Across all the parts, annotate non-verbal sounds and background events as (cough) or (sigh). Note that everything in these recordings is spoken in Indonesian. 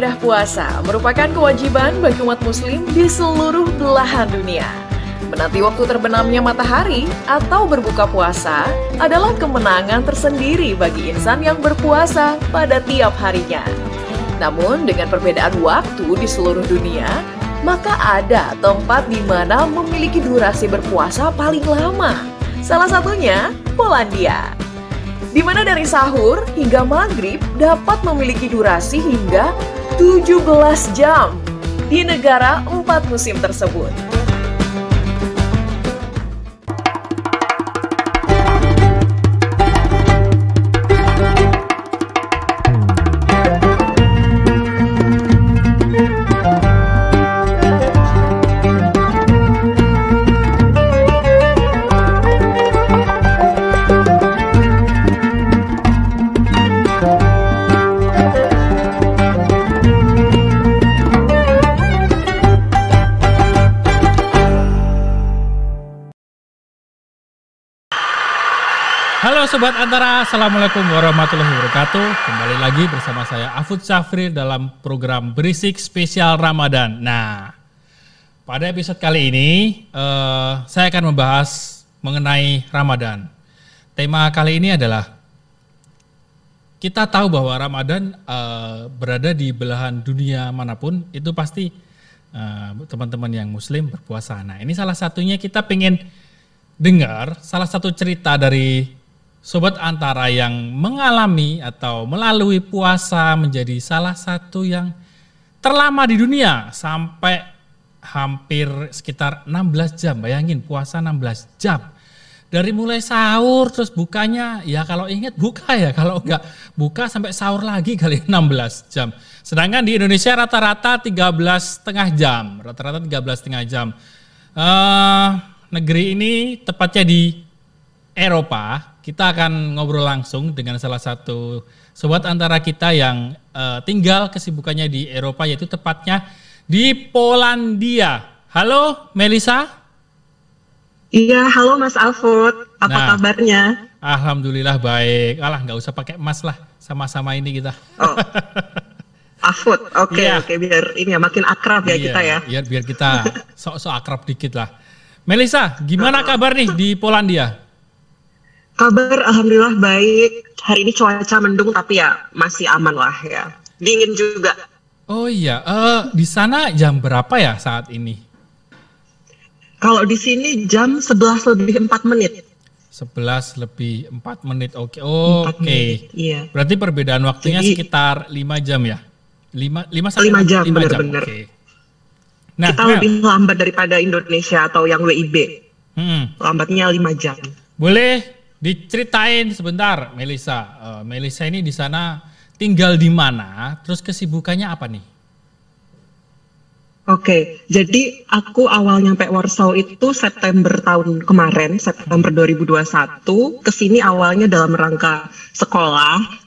Ibadah puasa merupakan kewajiban bagi umat muslim di seluruh belahan dunia. Menanti waktu terbenamnya matahari atau berbuka puasa adalah kemenangan tersendiri bagi insan yang berpuasa pada tiap harinya. Namun dengan perbedaan waktu di seluruh dunia, maka ada tempat di mana memiliki durasi berpuasa paling lama. Salah satunya Polandia di mana dari sahur hingga maghrib dapat memiliki durasi hingga 17 jam di negara empat musim tersebut. Sobat Antara, Assalamualaikum warahmatullahi wabarakatuh. Kembali lagi bersama saya Afud Safri dalam program Berisik Spesial Ramadan. Nah, pada episode kali ini uh, saya akan membahas mengenai Ramadan. Tema kali ini adalah kita tahu bahwa Ramadan uh, berada di belahan dunia mana pun itu pasti teman teman-teman yang Muslim berpuasa. Nah, ini salah satunya kita pengen dengar salah satu cerita dari sobat antara yang mengalami atau melalui puasa menjadi salah satu yang terlama di dunia sampai hampir sekitar 16 jam. Bayangin puasa 16 jam. Dari mulai sahur terus bukanya ya kalau ingat buka ya kalau enggak buka sampai sahur lagi kali 16 jam. Sedangkan di Indonesia rata-rata 13 setengah jam, rata-rata 13 setengah jam. Uh, negeri ini tepatnya di Eropa kita akan ngobrol langsung dengan salah satu sobat antara kita yang uh, tinggal kesibukannya di Eropa yaitu tepatnya di Polandia. Halo Melisa. Iya, halo Mas Alfred. Apa nah, kabarnya? Alhamdulillah baik. Alah, nggak usah pakai Mas lah, sama-sama ini kita. Oh. (laughs) Afut, oke okay, iya. oke okay. biar ini ya makin akrab ya iya, kita ya. Biar biar kita sok-sok akrab dikit lah. Melisa, gimana kabar nih di Polandia? Kabar alhamdulillah baik. Hari ini cuaca mendung tapi ya masih aman lah ya. Dingin juga. Oh iya, uh, di sana jam berapa ya saat ini? Kalau di sini jam 11 lebih 4 menit. 11 lebih 4 menit. Oke. Okay. Oh, Oke. Okay. Iya. Berarti perbedaan waktunya Jadi, sekitar 5 jam ya? 5 5 sampai 5 jam 5 benar, jam. Benar. Okay. Nah, kita nah, lebih lambat daripada Indonesia atau yang WIB. Hmm. Lambatnya 5 jam. Boleh Diceritain sebentar, Melisa. Uh, Melisa ini di sana tinggal di mana? Terus kesibukannya apa nih? Oke, okay, jadi aku awal nyampe Warsaw itu September tahun kemarin, September 2021. Ke sini awalnya dalam rangka sekolah,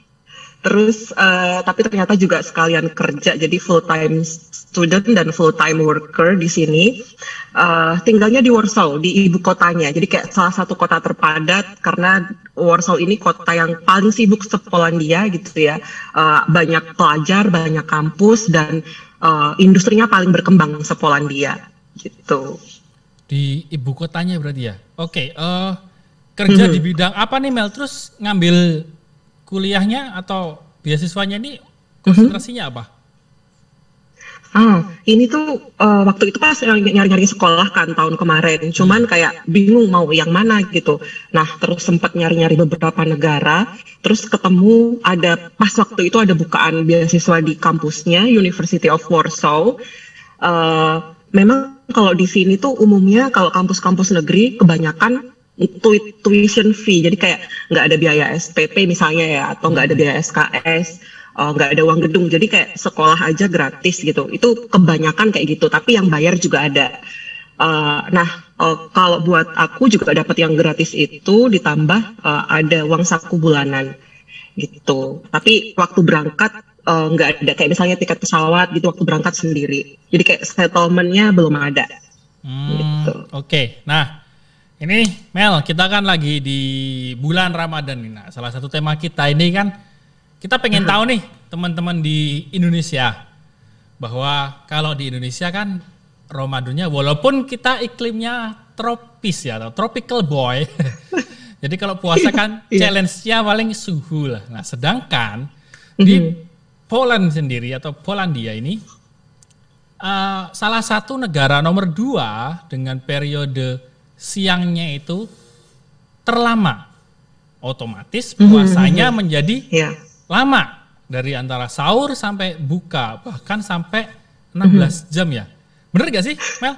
Terus uh, tapi ternyata juga sekalian kerja jadi full time student dan full time worker di sini. Uh, tinggalnya di Warsaw di ibu kotanya. Jadi kayak salah satu kota terpadat karena Warsaw ini kota yang paling sibuk sepolandia gitu ya. Uh, banyak pelajar, banyak kampus dan uh, industrinya paling berkembang sepolandia gitu. Di ibu kotanya berarti ya. Oke, okay, uh, kerja hmm. di bidang apa nih Mel? Terus ngambil kuliahnya atau beasiswanya ini konsentrasinya apa? Ah, ini tuh uh, waktu itu pas nyari-nyari sekolah kan tahun kemarin, cuman kayak bingung mau yang mana gitu. Nah, terus sempat nyari-nyari beberapa negara, terus ketemu ada pas waktu itu ada bukaan beasiswa di kampusnya University of Warsaw. Uh, memang kalau di sini tuh umumnya kalau kampus-kampus negeri kebanyakan tuition fee. Jadi kayak nggak ada biaya SPP misalnya ya atau nggak ada biaya SKS eh, nggak uh, ada uang gedung. Jadi kayak sekolah aja gratis gitu. Itu kebanyakan kayak gitu tapi yang bayar juga ada. Uh, nah uh, kalau buat aku juga dapat yang gratis itu ditambah uh, ada uang saku bulanan gitu. Tapi waktu berangkat nggak uh, ada. Kayak misalnya tiket pesawat gitu waktu berangkat sendiri. Jadi kayak settlementnya belum ada. Hmm, gitu. oke. Okay. nah ini Mel, kita kan lagi di bulan Ramadan nih. Nah, salah satu tema kita ini kan kita pengen tahu nih teman-teman di Indonesia bahwa kalau di Indonesia kan Ramadannya walaupun kita iklimnya tropis ya atau tropical boy. (laughs) Jadi kalau puasa kan (laughs) Iya. challenge-nya paling suhu lah. Nah, sedangkan di Mhm. Poland sendiri atau Polandia ini eh, salah satu negara nomor dua dengan periode siangnya itu terlama. Otomatis puasanya menjadi Ya. lama dari antara sahur sampai buka bahkan sampai 16 jam ya. Bener gak sih, Mel?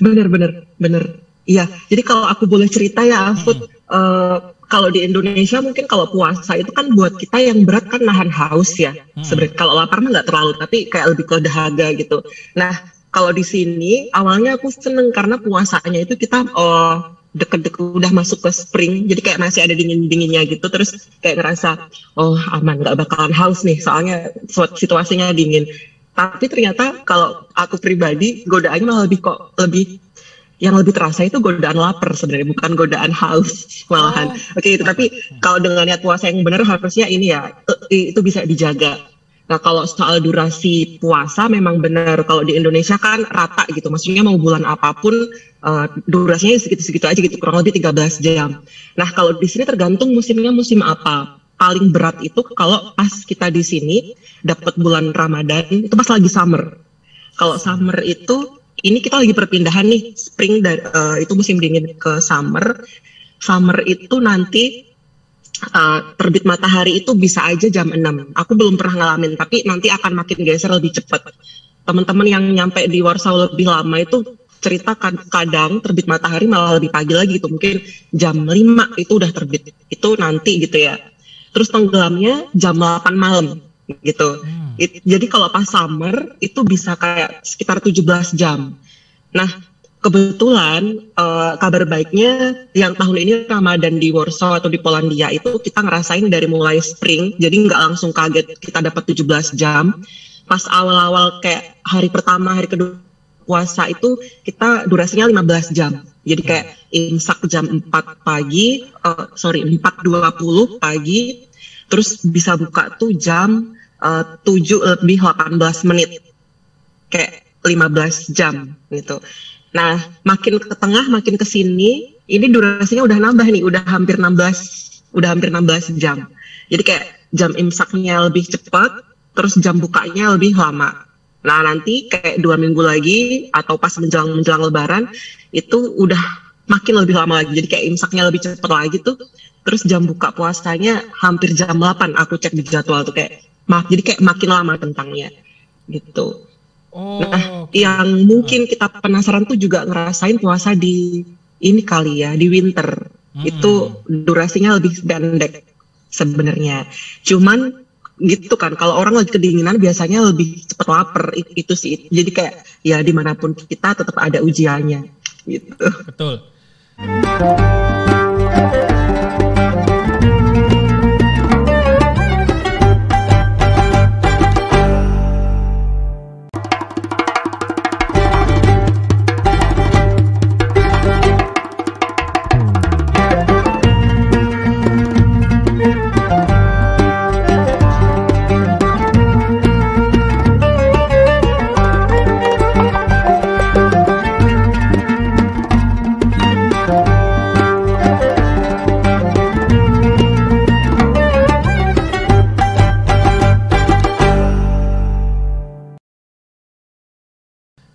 Bener bener bener. Iya. Jadi kalau aku boleh cerita ya, Afud, eh, kalau di Indonesia mungkin kalau puasa itu kan buat kita yang berat kan nahan haus ya. Sebenarnya kalau lapar mah nggak terlalu, tapi kayak lebih ke dahaga gitu. Nah kalau di sini awalnya aku seneng karena puasanya itu kita eh, deket-deket udah masuk ke spring, jadi kayak masih ada dingin-dinginnya gitu. Terus kayak ngerasa oh aman nggak bakalan haus nih, soalnya situasinya dingin. Tapi ternyata kalau aku pribadi godaannya malah lebih kok lebih yang lebih terasa itu godaan lapar sebenarnya bukan godaan haus (laughs) malahan. Oke itu tapi kalau dengan niat puasa yang benar harusnya ini ya eh, itu bisa dijaga. Nah kalau soal durasi puasa memang benar kalau di Indonesia kan rata gitu. Maksudnya mau bulan apa pun eh, durasinya segitu-segitu aja gitu kurang lebih 13 jam. Nah kalau di sini tergantung musimnya musim apa. Paling berat itu kalau pas kita di sini dapat bulan Ramadan itu pas lagi summer. Kalau summer itu ini kita lagi perpindahan nih spring dari eh, itu musim dingin ke summer. Summer itu nanti eh, terbit matahari itu bisa aja jam 6. Aku belum pernah ngalamin tapi nanti akan makin geser lebih cepat. Teman-teman yang nyampe di Warsaw lebih lama itu cerita kad- kadang terbit matahari malah lebih pagi lagi gitu. Mungkin jam 5 itu udah terbit. Itu nanti gitu ya. Terus tenggelamnya jam 8 malam gitu. It- jadi kalau pas summer itu bisa kayak sekitar 17 jam. Nah, kebetulan eh, kabar baiknya yang tahun ini Ramadan di Warsaw atau di Polandia itu kita ngerasain dari mulai spring, jadi nggak langsung kaget kita dapat 17 jam. Pas awal-awal kayak hari pertama, hari kedua puasa itu kita durasinya 15 jam. Jadi kayak imsak jam 4 pagi, eh, sorry 4.20 pagi, terus bisa buka tuh jam eh, 7 lebih 18 menit. Kayak 15 jam gitu. Nah, makin ke tengah, makin ke sini, ini durasinya udah nambah nih, udah hampir 16, udah hampir 16 jam. Jadi kayak jam imsaknya lebih cepat, terus jam bukanya lebih lama. Nah, nanti kayak dua minggu lagi atau pas menjelang menjelang Lebaran itu udah makin lebih lama lagi. Jadi kayak imsaknya lebih cepat lagi tuh. Terus jam buka puasanya hampir jam 8 aku cek di jadwal tuh kayak jadi kayak makin lama tentangnya gitu. Oh, Nah, yang mungkin kita penasaran tuh juga ngerasain puasa di ini kali ya, di winter. Hmm. Itu durasinya lebih pendek sebenarnya. Cuman gitu kan, kalau orang lagi kedinginan biasanya lebih cepat lapar it- itu sih. Jadi kayak ya di mana pun kita tetap ada ujiannya gitu. betul.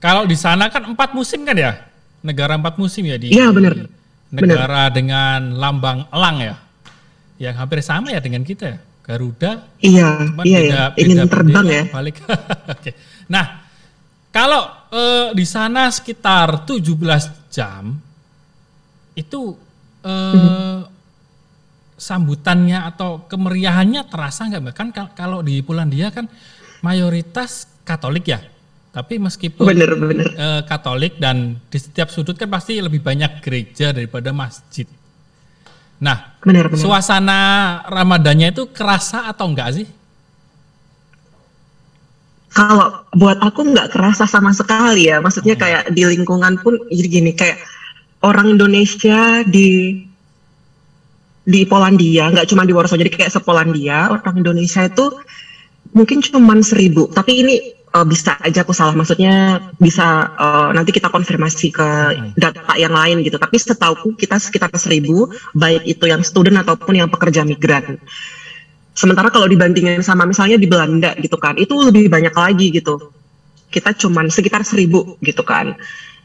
Kalau di sana kan empat musim kan ya? Negara empat musim ya di Iya, benar. negara dengan lambang elang ya. Yang hampir sama ya dengan kita ya. Garuda Iya, Cuman iya beda, ya, ingin beda terbang bendera, ya. Balik. (laughs) Oke. Nah, kalau eh, di sana sekitar 17 jam itu eh, sambutannya atau kemeriahannya terasa nggak Mbak? Kan kal- kalau di Polandia kan mayoritas Katolik ya. Tapi meskipun Bener, bener. eh, Katolik dan di setiap sudut kan pasti lebih banyak gereja daripada masjid. Nah, Bener, bener. suasana Ramadannya itu kerasa atau enggak sih? Kalau buat aku nggak kerasa sama sekali ya, maksudnya kayak di lingkungan pun jadi gini kayak orang Indonesia di di Polandia, nggak cuma di Warsaw, jadi kayak sepolandia orang Indonesia itu mungkin cuma seribu, tapi ini uh, bisa aja aku salah. Maksudnya bisa uh, nanti kita konfirmasi ke data yang lain gitu. Tapi setauku kita sekitar seribu baik itu yang student ataupun yang pekerja migran. Sementara kalau dibandingin sama misalnya di Belanda gitu kan itu lebih banyak lagi gitu. Kita cuman sekitar seribu gitu kan.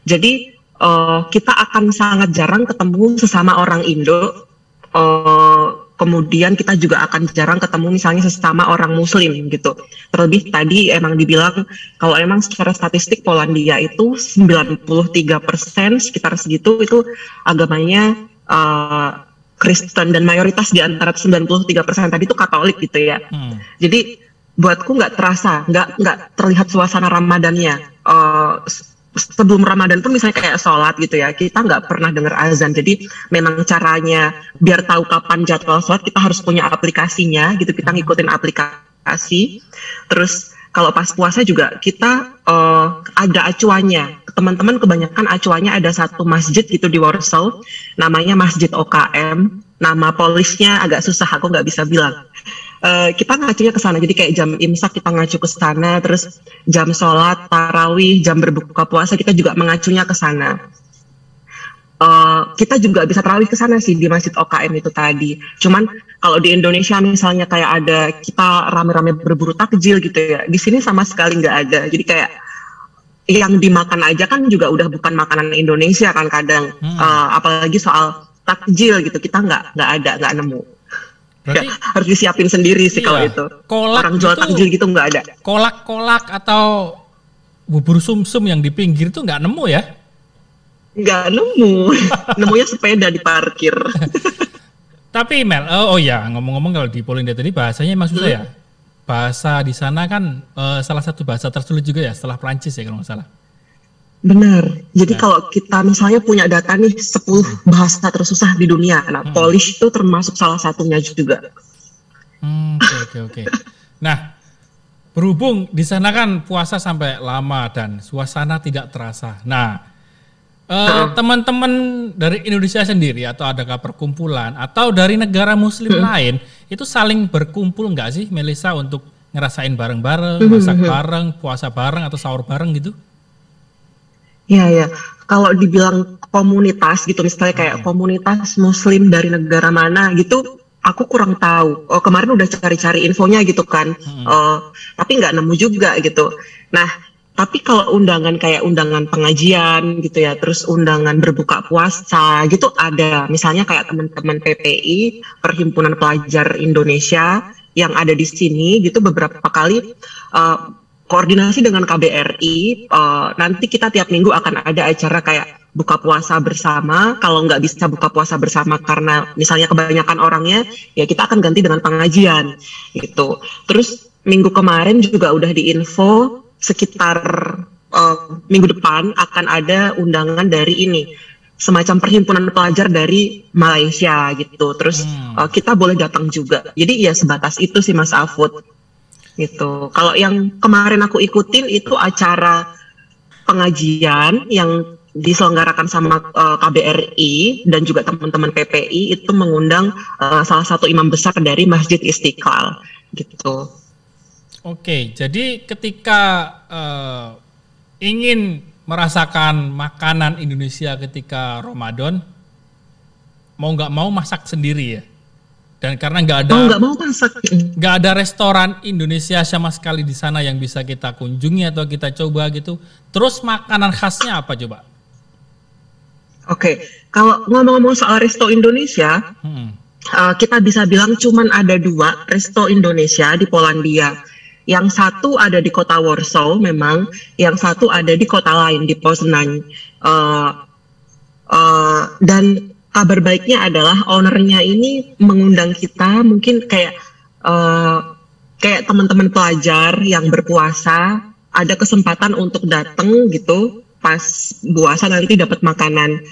Jadi uh, kita akan sangat jarang ketemu sesama orang Indo uh, kemudian kita juga akan jarang ketemu misalnya sesama orang muslim gitu. Terlebih tadi emang dibilang kalau emang secara statistik Polandia itu 93% sekitar segitu itu agamanya uh, Kristen dan mayoritas di antara 93% tadi itu Katolik gitu ya. Hmm. Jadi buatku nggak terasa, nggak nggak terlihat suasana Ramadannya. Uh, sebelum Ramadan pun misalnya kayak sholat gitu ya kita nggak pernah dengar azan. Jadi memang caranya biar tahu kapan jadwal sholat kita harus punya aplikasinya gitu. Kita ngikutin aplikasi. Terus kalau pas puasa juga kita uh, ada acuannya. Teman-teman kebanyakan acuannya ada satu masjid gitu di Warsaw namanya Masjid OKM nama polisnya agak susah aku nggak bisa bilang uh, kita ngacunya ke sana. Jadi kayak jam imsak kita ngacu ke sana, terus jam sholat, tarawih, jam berbuka puasa kita juga mengacunya ke sana. Uh, kita juga bisa tarawih ke sana sih di Masjid OKM itu tadi. Cuman kalau di Indonesia misalnya kayak ada kita rame-rame berburu takjil gitu ya, di sini sama sekali nggak ada. Jadi kayak yang dimakan aja kan juga udah bukan makanan Indonesia kan kadang, hmm. uh, apalagi soal takjil gitu kita nggak nggak ada nggak nemu. Berarti ya, harus disiapin sendiri sih iya, kalau itu. Kolak Orang jual takjil gitu nggak ada. Kolak-kolak atau bubur sumsum yang di pinggir itu nggak nemu ya? Nggak nemu. (laughs) Nemunya sepeda di parkir. (laughs) Tapi Mel, oh, oh ya ngomong-ngomong kalau di Polindia tadi bahasanya emang susah hmm. ya? Bahasa di sana kan uh, salah satu bahasa tersulit juga ya setelah Prancis ya kalau nggak salah. Benar. Jadi nah. kalau kita misalnya punya data nih 10 bahasa tersusah di dunia, nah hmm. Polish itu termasuk salah satunya juga. Hmm, oke oke oke. Nah, berhubung di sana kan puasa sampai lama dan suasana tidak terasa. Nah, uh, teman-teman dari Indonesia sendiri atau adakah perkumpulan atau dari negara Muslim hmm. lain itu saling berkumpul nggak sih, Melisa untuk ngerasain bareng-bareng, hmm, masak hmm. bareng, puasa bareng atau sahur bareng gitu? Iya ya. Kalau dibilang komunitas gitu, misalnya kayak hmm. komunitas Muslim dari negara mana gitu, aku kurang tahu. Oh, kemarin udah cari-cari infonya gitu kan, hmm. uh, tapi nggak nemu juga gitu. Nah, tapi kalau undangan kayak undangan pengajian gitu ya, terus undangan berbuka puasa gitu ada. Misalnya kayak teman-teman PPI, Perhimpunan Pelajar Indonesia yang ada di sini gitu beberapa kali uh, koordinasi dengan KBRI uh, nanti kita tiap minggu akan ada acara kayak buka puasa bersama. Kalau nggak bisa buka puasa bersama karena misalnya kebanyakan orangnya ya kita akan ganti dengan pengajian gitu. Terus minggu kemarin juga udah diinfo sekitar uh, minggu depan akan ada undangan dari ini semacam perhimpunan pelajar dari Malaysia gitu. Terus hmm. uh, kita boleh datang juga. Jadi ya sebatas itu sih Mas Afud gitu. Kalau yang kemarin aku ikutin itu acara pengajian yang diselenggarakan sama uh, eh, KBRI dan juga teman-teman PPI itu mengundang uh, salah satu imam besar dari Masjid Istiqlal gitu. Oke, jadi ketika uh, ingin merasakan makanan Indonesia ketika Ramadan, mau nggak mau masak sendiri ya? Dan karena nggak ada oh, nggak mau masak, nggak ada restoran Indonesia sama sekali di sana yang bisa kita kunjungi atau kita coba gitu. Terus makanan khasnya apa coba? Oke, okay. kalau ngomong-ngomong soal resto Indonesia, hmm. uh, kita bisa bilang cuman ada dua resto Indonesia di Polandia. Yang satu ada di kota Warsaw memang, yang satu ada di kota lain di Poznań. Uh, uh, dan kabar baiknya adalah ownernya ini mengundang kita mungkin kayak uh, kayak teman-teman pelajar yang berpuasa ada kesempatan untuk datang gitu pas puasa nanti dapat makanan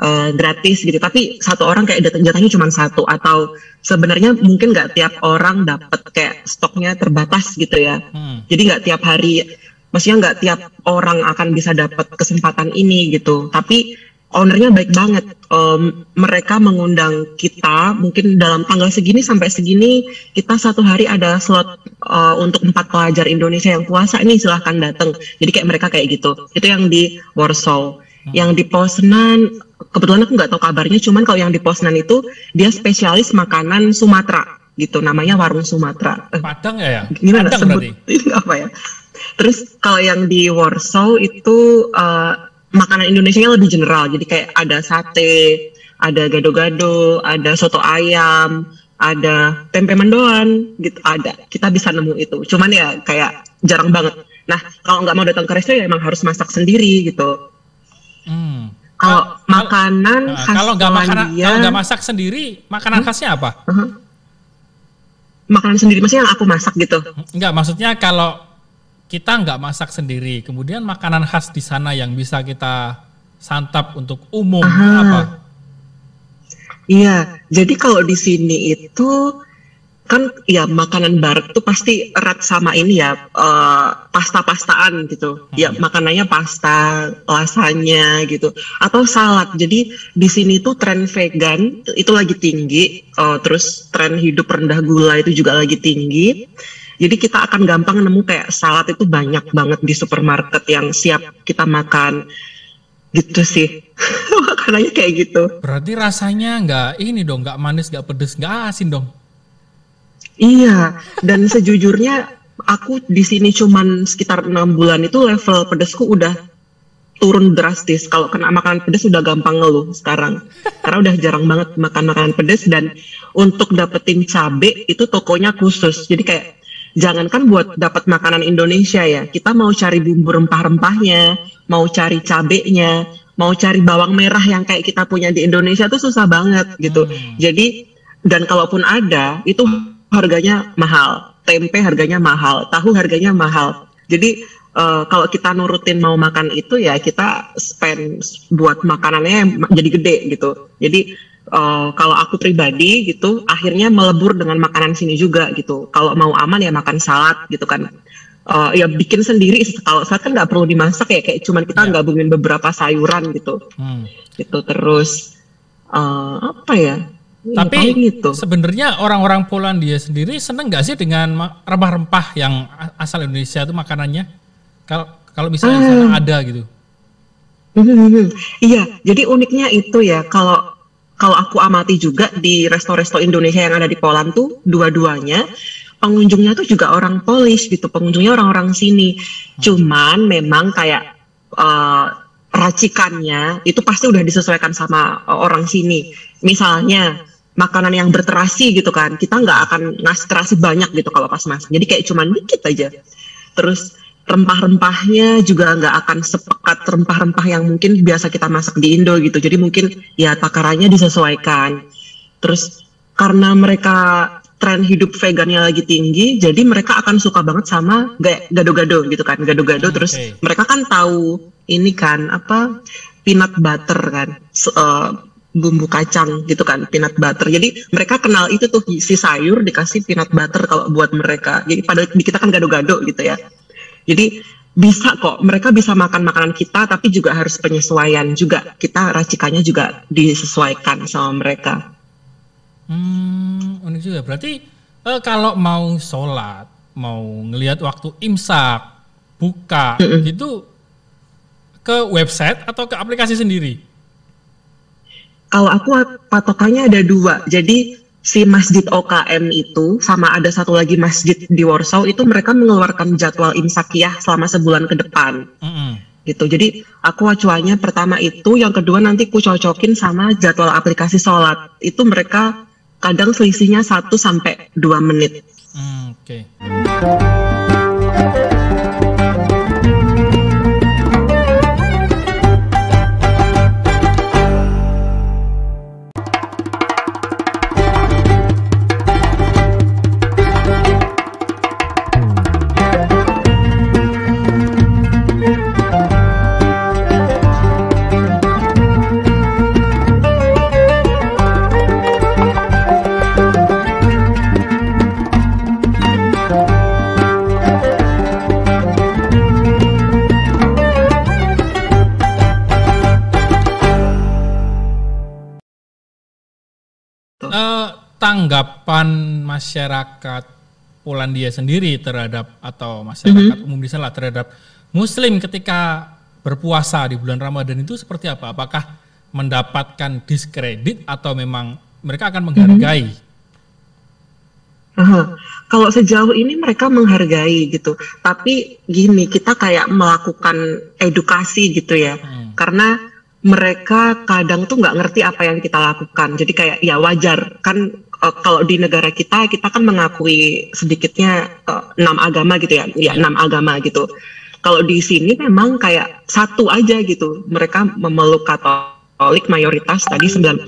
uh, gratis gitu. Tapi satu orang kayak datang jatahnya cuma satu atau sebenarnya mungkin nggak tiap orang dapat kayak stoknya terbatas gitu ya. Hmm. jadi nggak tiap hari maksudnya nggak tiap orang akan bisa dapat kesempatan ini gitu. Tapi ownernya baik banget. Um, mereka mengundang kita mungkin dalam tanggal segini sampai segini kita satu hari ada slot uh, untuk empat pelajar Indonesia yang puasa ini silahkan datang. Jadi kayak mereka kayak gitu. Itu yang di Warsaw. Hmm. Yang di Poznan kebetulan aku nggak tahu kabarnya. Cuman kalau yang di Poznan itu dia spesialis makanan Sumatera gitu. Namanya warung Sumatera. Eh, Padang ya ya. Gimana Padang sebut? Ini (laughs) apa ya? Terus kalau yang di Warsaw itu uh, makanan Indonesia nya lebih general. Jadi kayak ada sate, ada gado-gado, ada soto ayam, ada tempe mendoan, gitu ada. Kita bisa nemu itu. Cuman ya kayak jarang banget. Nah kalau nggak mau datang ke resto ya emang harus masak sendiri gitu. Hmm. Kalau makanan nah, khas kalau nggak makanan, kalau nggak masak sendiri, makanan hmm? khasnya apa? Uh -huh. Makanan sendiri maksudnya yang aku masak gitu? Enggak, maksudnya kalau kita nggak masak sendiri. Kemudian makanan khas di sana yang bisa kita santap untuk umum Aha. apa? Iya, jadi kalau di sini itu kan ya makanan barat tuh pasti erat sama ini ya uh, pasta-pastaan gitu. Hmm. Ya makanannya pasta, lasanya gitu atau salad. Jadi di sini tuh tren vegan itu lagi tinggi, uh, terus tren hidup rendah gula itu juga lagi tinggi jadi kita akan gampang nemu kayak salad itu banyak banget di supermarket yang siap kita makan. Gitu sih. (laughs) Makanannya kayak gitu. Berarti rasanya nggak ini dong nggak manis nggak pedes nggak asin dong? Iya. Dan sejujurnya aku di sini cuman sekitar enam bulan itu level pedesku udah turun drastis. Kalau kena makanan pedes udah gampang ngeluh sekarang. Karena udah jarang banget makan makanan pedes dan untuk dapetin cabe itu tokonya khusus. Jadi kayak jangankan buat dapat makanan Indonesia ya, kita mau cari bumbu rempah-rempahnya, mau cari cabenya, mau cari bawang merah yang kayak kita punya di Indonesia tuh susah banget gitu. Hmm. Jadi dan kalaupun ada itu harganya mahal, tempe harganya mahal, tahu harganya mahal. Jadi uh, kalau kita nurutin mau makan itu ya kita spend buat makanannya jadi gede gitu. Jadi uh, kalau aku pribadi gitu akhirnya melebur dengan makanan sini juga gitu. Kalau mau aman ya makan salad gitu kan. Uh, ya bikin sendiri kalau salad kan nggak perlu dimasak ya kayak cuman kita yeah. gabungin beberapa sayuran gitu. Hmm. gitu terus uh, apa ya, ya tapi gitu. sebenarnya orang-orang Polandia sendiri seneng nggak sih dengan rempah-rempah yang asal Indonesia itu makanannya? Kalau kalau misalnya uh, sana ada gitu. Iya, jadi uniknya itu ya kalau kalau aku amati juga di resto-resto Indonesia yang ada di Poland tuh dua-duanya pengunjungnya tuh juga orang Polish gitu, pengunjungnya orang-orang sini. Cuman memang kayak uh, racikannya itu pasti udah disesuaikan sama uh, orang sini. Misalnya makanan yang berterasi gitu kan, kita nggak akan ngasih terasi banyak gitu kalau pas masak. Jadi kayak cuman dikit aja. Terus rempah-rempahnya juga nggak akan sepekat rempah-rempah yang mungkin biasa kita masak di Indo gitu. Jadi mungkin ya takarannya disesuaikan. Terus karena mereka tren hidup vegannya lagi tinggi, jadi mereka akan suka banget sama gado-gado gitu kan, gado-gado. Terus okay. mereka kan tahu ini kan apa peanut butter kan, uh, bumbu kacang gitu kan, peanut butter. Jadi mereka kenal itu tuh si sayur dikasih peanut butter kalau buat mereka. Jadi pada kita kan gado-gado gitu ya. Jadi bisa kok mereka bisa makan makanan kita tapi juga harus penyesuaian juga kita racikannya juga disesuaikan sama mereka. Hmm, unik juga. Berarti eh, kalau mau sholat, mau ngelihat waktu imsak, buka, mm -mm. itu ke website atau ke aplikasi sendiri? Kalau aku patokannya ada dua. Jadi si masjid OKM itu sama ada satu lagi masjid di Warsaw itu mereka mengeluarkan jadwal imsakiyah selama sebulan ke depan. Mm -hmm. Gitu. Jadi aku acuannya pertama itu, yang kedua nanti ku cocokin sama jadwal aplikasi sholat. Itu mereka kadang selisihnya 1 sampai 2 menit. Mm, Oke. Okay. Tanggapan masyarakat Polandia sendiri terhadap atau masyarakat umum di sana terhadap Muslim ketika berpuasa di bulan Ramadan itu seperti apa? Apakah mendapatkan diskredit atau memang mereka akan menghargai? Aha. Kalau sejauh ini mereka menghargai gitu, tapi gini kita kayak melakukan edukasi gitu ya, Hmm. karena mereka kadang tuh nggak ngerti apa yang kita lakukan, jadi kayak ya wajar kan eh, kalau di negara kita kita kan mengakui sedikitnya eh, enam agama gitu ya, ya enam agama gitu. Kalau di sini memang kayak satu aja gitu, mereka memeluk Katolik mayoritas tadi 93%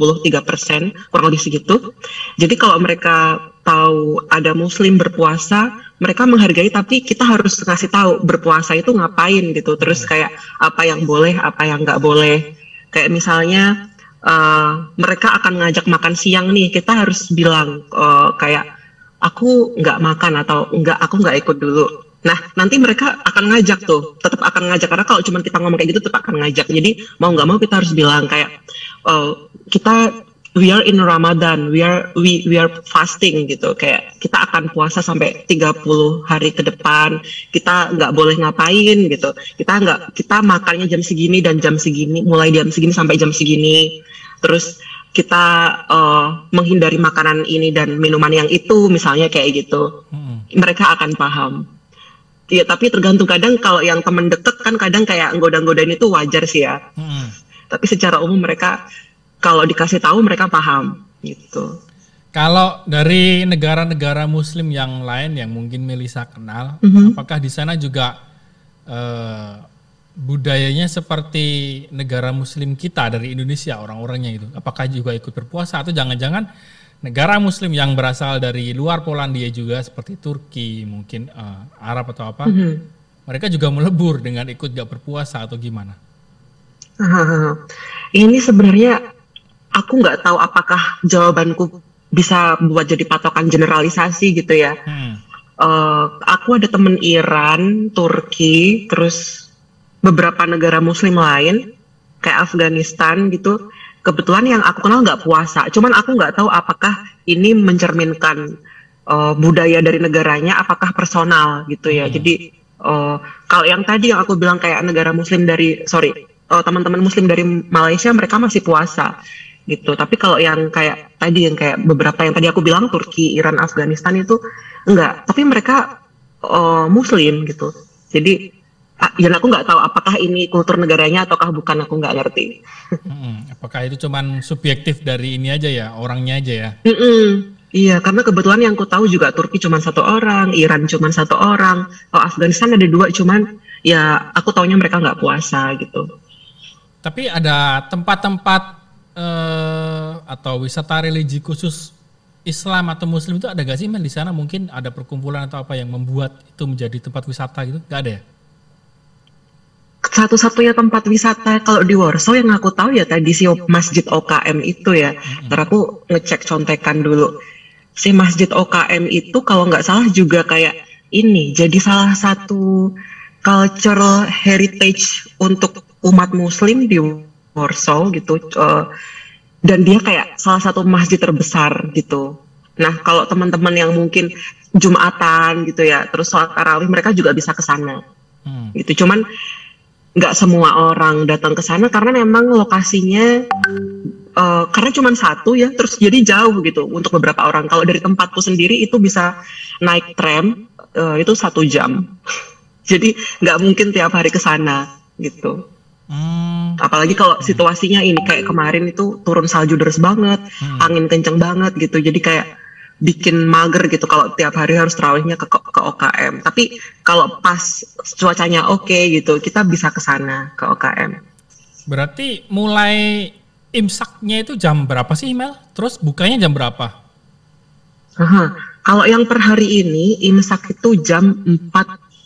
kurang lebih segitu. Jadi kalau mereka tahu ada muslim berpuasa, mereka menghargai tapi kita harus ngasih tahu berpuasa itu ngapain gitu. Terus kayak apa yang boleh, apa yang nggak boleh. Kayak misalnya eh, mereka akan ngajak makan siang nih, kita harus bilang eh, kayak aku nggak makan atau nggak aku nggak ikut dulu. Nah, nanti mereka akan ngajak tuh, tetap akan ngajak karena kalau cuma kita ngomong kayak gitu tetap akan ngajak. Jadi mau nggak mau kita harus bilang kayak oh, kita we are in Ramadan, we are we we are fasting gitu. Kayak kita akan puasa sampai 30 hari ke depan. Kita nggak boleh ngapain gitu. Kita nggak kita makannya jam segini dan jam segini, mulai jam segini sampai jam segini. Terus kita eh, menghindari makanan ini dan minuman yang itu misalnya kayak gitu Hmm. mereka akan paham. Iya, tapi tergantung kadang kalau yang temen deket kan kadang kayak nggoda-nggodain itu wajar sih ya. Hmm. Tapi secara umum mereka kalau dikasih tahu mereka paham gitu. Kalau dari negara-negara Muslim yang lain yang mungkin Melisa kenal, Mhm. apakah di sana juga eh, budayanya seperti negara Muslim kita dari Indonesia orang-orangnya gitu? Apakah juga ikut berpuasa atau jangan-jangan negara Muslim yang berasal dari luar Polandia juga seperti Turki, mungkin eh, Arab atau apa, Mhm. mereka juga melebur dengan ikut gak berpuasa atau gimana? Ini sebenarnya aku nggak tahu apakah jawabanku bisa buat jadi patokan generalisasi gitu ya. Hmm. Eh, aku ada temen Iran, Turki, terus beberapa negara Muslim lain kayak Afghanistan gitu. Kebetulan yang aku kenal nggak puasa, cuman aku nggak tahu apakah ini mencerminkan eh, budaya dari negaranya, apakah personal gitu ya. Hmm. Jadi eh, kalau yang tadi yang aku bilang kayak negara Muslim dari sorry eh, teman-teman Muslim dari Malaysia mereka masih puasa gitu. Tapi kalau yang kayak tadi yang kayak beberapa yang tadi aku bilang Turki, Iran, Afghanistan itu enggak. Tapi mereka eh, Muslim gitu. Jadi dan aku nggak tahu apakah ini kultur negaranya ataukah bukan aku nggak ngerti. Hmm. Apakah itu cuman subjektif dari ini aja ya, orangnya aja ya? Mm-mm. Iya, karena kebetulan yang aku tahu juga Turki cuma satu orang, Iran cuma satu orang, oh, Afghanistan ada dua, cuman ya aku taunya mereka nggak puasa gitu. Tapi ada tempat-tempat eh, atau wisata religi khusus Islam atau Muslim itu ada gak sih Mel di sana? Mungkin ada perkumpulan atau apa yang membuat itu menjadi tempat wisata gitu? Gak ada ya? Satu-satunya tempat wisata kalau di Warsaw yang aku tahu ya tadi si Masjid OKM itu ya. Ntar aku ngecek contekan dulu. Si Masjid OKM itu kalau nggak salah juga kayak ini jadi salah satu cultural heritage untuk umat Muslim di Warsaw gitu. Eh, dan dia kayak salah satu masjid terbesar gitu. Nah, kalau teman-teman yang mungkin Jumatan gitu ya, terus sholat tarawih mereka juga bisa ke sana. Hmm. gitu. Cuman nggak semua orang datang ke sana karena memang lokasinya eh, karena cuman satu ya terus jadi jauh gitu untuk beberapa orang. Kalau dari tempatku sendiri itu bisa naik tram eh, itu satu jam. (laughs) Jadi nggak mungkin tiap hari ke sana gitu Hmm. apalagi kalau situasinya ini kayak kemarin itu turun salju deras banget Hmm. angin kenceng banget gitu jadi kayak bikin mager gitu kalau tiap hari harus terawihnya ke, ke, ke OKM tapi kalau pas cuacanya oke gitu kita bisa ke sana ke OKM Berarti mulai imsaknya itu jam berapa sih Mel? Terus bukanya jam berapa? Aha. kalau yang per hari ini imsak itu jam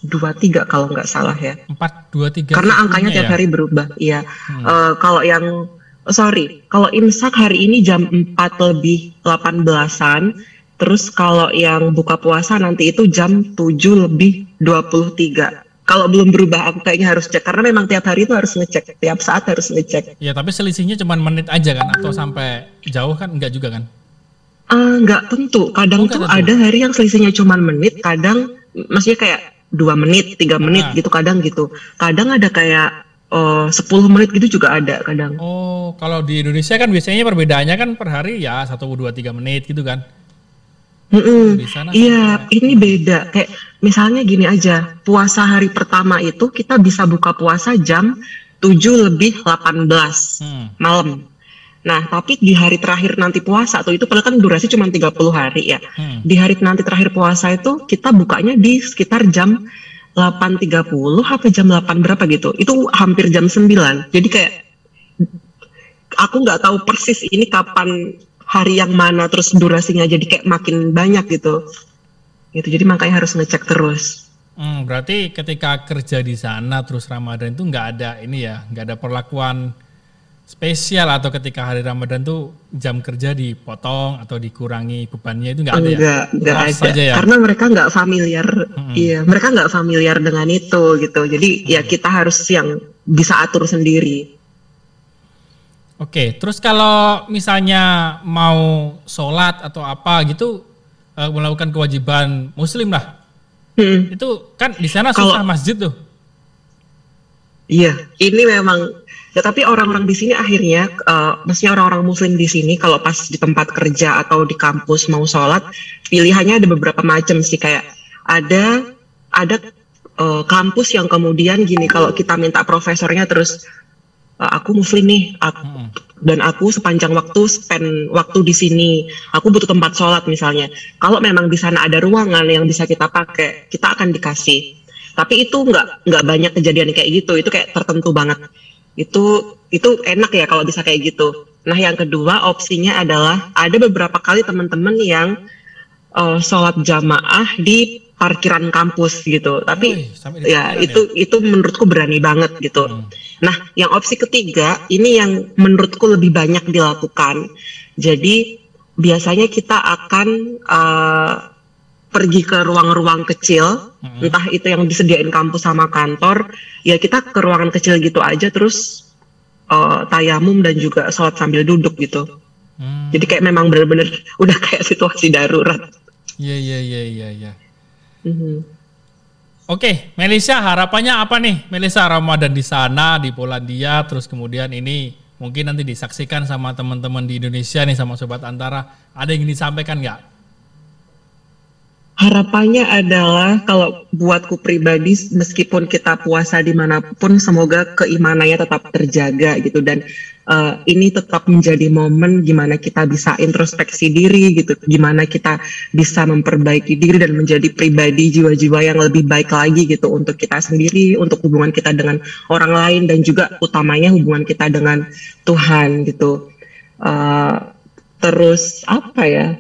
4.23 kalau nggak salah ya 4, 2, 3 karena angkanya tiap hari berubah iya Eh, kalau yang sorry kalau imsak hari ini jam 4 lebih 18an terus kalau yang buka puasa nanti itu jam 7 lebih 23 kalau belum berubah angkanya harus cek karena memang tiap hari itu harus ngecek tiap saat harus ngecek Ya tapi selisihnya cuma menit aja kan? Atau sampai jauh kan? Enggak juga kan? Eh, nggak tentu. Kadang Oh, tuh tentu. ada hari yang selisihnya cuma menit, kadang maksudnya kayak dua menit, tiga menit Ah. gitu, kadang gitu. Kadang ada kayak eh, 10 menit gitu juga ada kadang. Oh, kalau di Indonesia kan biasanya perbedaannya kan per hari ya satu dua tiga menit gitu kan? Di sana Iya, ini beda. Kayak misalnya gini aja, puasa hari pertama itu kita bisa buka puasa jam 7 lebih 18 Hmm. malam. Nah, tapi di hari terakhir nanti puasa tuh itu padahal kan durasi cuma 30 hari ya. Hmm. Di hari nanti terakhir puasa itu kita bukanya di sekitar jam 8.30 apa jam 8 berapa gitu. Itu hampir jam 9. Jadi kayak aku nggak tahu persis ini kapan hari yang mana terus durasinya jadi kayak makin banyak gitu. Gitu. Jadi makanya harus ngecek terus. Hmm, berarti ketika kerja di sana terus Ramadan itu nggak ada ini ya, nggak ada perlakuan spesial atau ketika hari Ramadan tuh jam kerja dipotong atau dikurangi bebannya itu nggak ada ya? Enggak, enggak Pas ada. saja ya? Karena mereka nggak familiar, iya, mereka nggak familiar dengan itu gitu. Jadi ya kita harus yang bisa atur sendiri. Oke, terus kalau misalnya mau sholat atau apa gitu eh, melakukan kewajiban muslim lah, Hmm, itu kan di sana Kalau- susah masjid tuh. Iya, ini memang. Ya, tapi orang-orang di sini akhirnya, eh, maksudnya orang-orang Muslim di sini, kalau pas di tempat kerja atau di kampus mau sholat, pilihannya ada beberapa macam sih. Kayak ada ada eh, kampus yang kemudian gini, kalau kita minta profesornya terus, "Eh, aku Muslim nih, aku, Mm-mm. dan aku sepanjang waktu spend waktu di sini, aku butuh tempat sholat misalnya. Kalau memang di sana ada ruangan yang bisa kita pakai, kita akan dikasih. Tapi itu nggak nggak banyak kejadian kayak gitu, itu kayak tertentu banget. Itu itu enak ya kalau bisa kayak gitu. Nah yang kedua opsinya adalah ada beberapa kali teman-teman yang eh, sholat jamaah di parkiran kampus gitu. Tapi di ya parkiran itu itu menurutku berani banget gitu. Hmm. Nah, yang opsi ketiga ini yang menurutku lebih banyak dilakukan. Jadi biasanya kita akan eh, pergi ke ruang-ruang kecil, Mm-mm. entah itu yang disediain kampus sama kantor, ya kita ke ruangan kecil gitu aja terus eh, tayamum dan juga sholat sambil duduk gitu. Hmm. Jadi kayak memang bener-bener udah (laughs) kayak situasi darurat. Iya iya iya iya. iya. Mhm. Oke, Melisa harapannya apa nih? Melisa Ramadan di sana di Polandia, terus kemudian ini mungkin nanti disaksikan sama teman-teman di Indonesia nih sama sobat Antara. Ada yang ingin disampaikan nggak? Harapannya adalah kalau buatku pribadi meskipun kita puasa di mana pun semoga keimanannya tetap terjaga gitu. Dan eh, ini tetap menjadi momen gimana kita bisa introspeksi diri gitu. Gimana kita bisa memperbaiki diri dan menjadi pribadi jiwa-jiwa yang lebih baik lagi gitu untuk kita sendiri untuk hubungan kita dengan orang lain dan juga utamanya hubungan kita dengan Tuhan gitu. Eh, terus apa ya?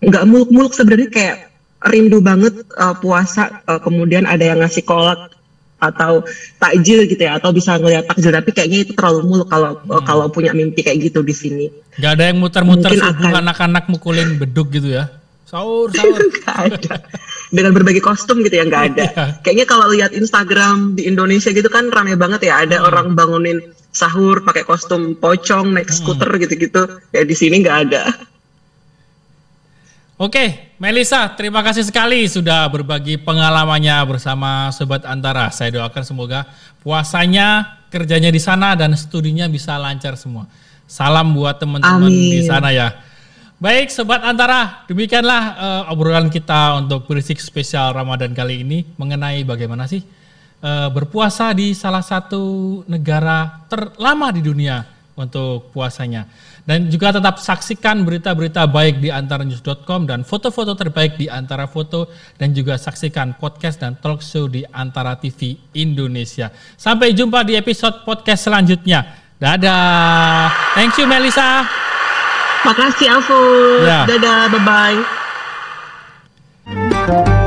Nggak muluk-muluk sebenarnya kayak rindu banget uh, puasa uh, kemudian ada yang ngasih kolak atau takjil gitu ya atau bisa ngeliat takjil tapi kayaknya itu terlalu muluk kalau uh, kalau punya mimpi kayak gitu di sini Nggak ada yang muter-muter subuh akan. anak-anak mukulin beduk gitu ya? Sahur, (laughs) sahur. nggak ada dengan berbagai kostum gitu ya nggak ada Iya. kayaknya kalau lihat Instagram di Indonesia gitu kan rame banget ya ada orang bangunin sahur pakai kostum pocong naik skuter gitu-gitu ya di sini nggak ada Oke, Melisa, terima kasih sekali sudah berbagi pengalamannya bersama Sobat Antara. Saya doakan semoga puasanya, kerjanya di sana dan studinya bisa lancar semua. Salam buat teman-teman di sana ya. Baik, Sobat Antara, demikianlah eh, obrolan kita untuk berisik spesial Ramadan kali ini mengenai bagaimana sih eh, berpuasa di salah satu negara terlama di dunia untuk puasanya. Dan juga tetap saksikan berita-berita baik di antara news.com dan foto-foto terbaik di antara foto dan juga saksikan podcast dan talk show di antara TV Indonesia. Sampai jumpa di episode podcast selanjutnya. Dadah. Thank you Melisa. Makasih Alfu. Ya. Dadah, bye-bye.